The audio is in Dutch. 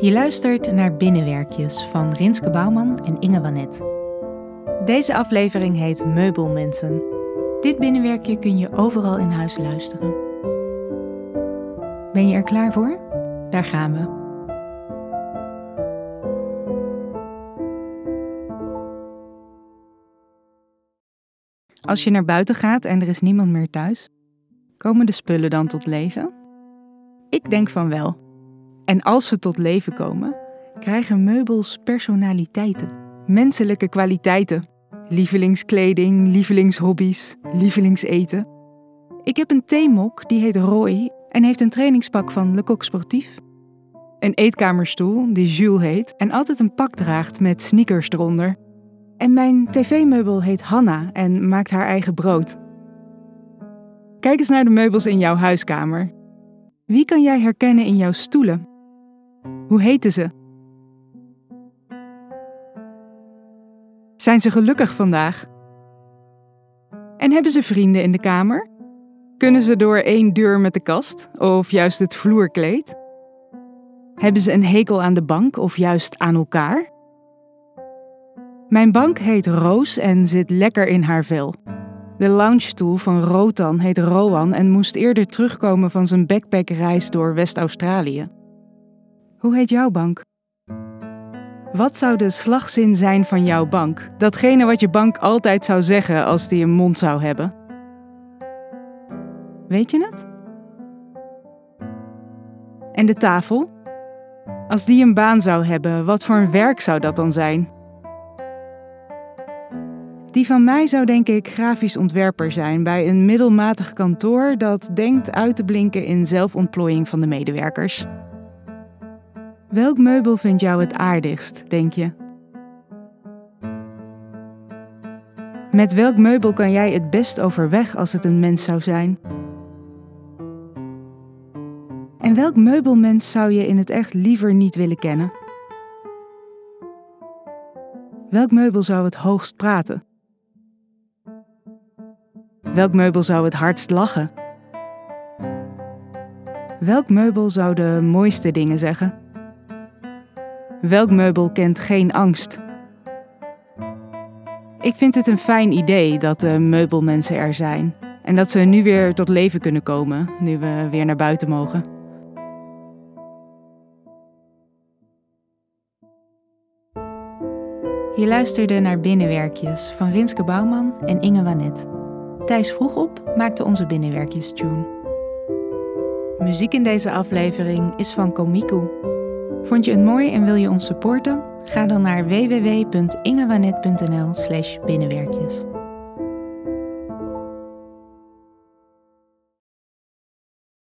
Je luistert naar Binnenwerkjes van Rinske Bouwman en Inge Wanet. Deze aflevering heet Meubelmensen. Dit binnenwerkje kun je overal in huis luisteren. Ben je er klaar voor? Daar gaan we. Als je naar buiten gaat en er is niemand meer thuis, komen de spullen dan tot leven? Ik denk van wel. En als ze tot leven komen, krijgen meubels personaliteiten, menselijke kwaliteiten, lievelingskleding, lievelingshobby's, lievelingseten. Ik heb een theemok die heet Roy en heeft een trainingspak van Le Coq Sportief. Een eetkamerstoel die Jules heet en altijd een pak draagt met sneakers eronder. En mijn tv-meubel heet Hanna en maakt haar eigen brood. Kijk eens naar de meubels in jouw huiskamer. Wie kan jij herkennen in jouw stoelen? Hoe heten ze? Zijn ze gelukkig vandaag? En hebben ze vrienden in de kamer? Kunnen ze door één deur met de kast of juist het vloerkleed? Hebben ze een hekel aan de bank of juist aan elkaar? Mijn bank heet Roos en zit lekker in haar vel. De loungestoel van Rotan heet Rowan en moest eerder terugkomen van zijn backpackreis door West-Australië. Hoe heet jouw bank? Wat zou de slagzin zijn van jouw bank? Datgene wat je bank altijd zou zeggen als die een mond zou hebben. Weet je het? En de tafel? Als die een baan zou hebben, wat voor een werk zou dat dan zijn? Die van mij zou denk ik grafisch ontwerper zijn bij een middelmatig kantoor dat denkt uit te blinken in zelfontplooiing van de medewerkers. Welk meubel vindt jou het aardigst, denk je? Met welk meubel kan jij het best overweg als het een mens zou zijn? En welk meubelmens zou je in het echt liever niet willen kennen? Welk meubel zou het hoogst praten? Welk meubel zou het hardst lachen? Welk meubel zou de mooiste dingen zeggen? Welk meubel kent geen angst? Ik vind het een fijn idee dat de meubelmensen er zijn en dat ze nu weer tot leven kunnen komen, nu we weer naar buiten mogen. Je luisterde naar Binnenwerkjes van Rinske Bouwman en Inge Wanet. Thijs vroeg op maakte onze Binnenwerkjes tune. Muziek in deze aflevering is van Komiku. Vond je het mooi en wil je ons supporten? Ga dan naar www.ingewanet.nl/binnenwerkjes.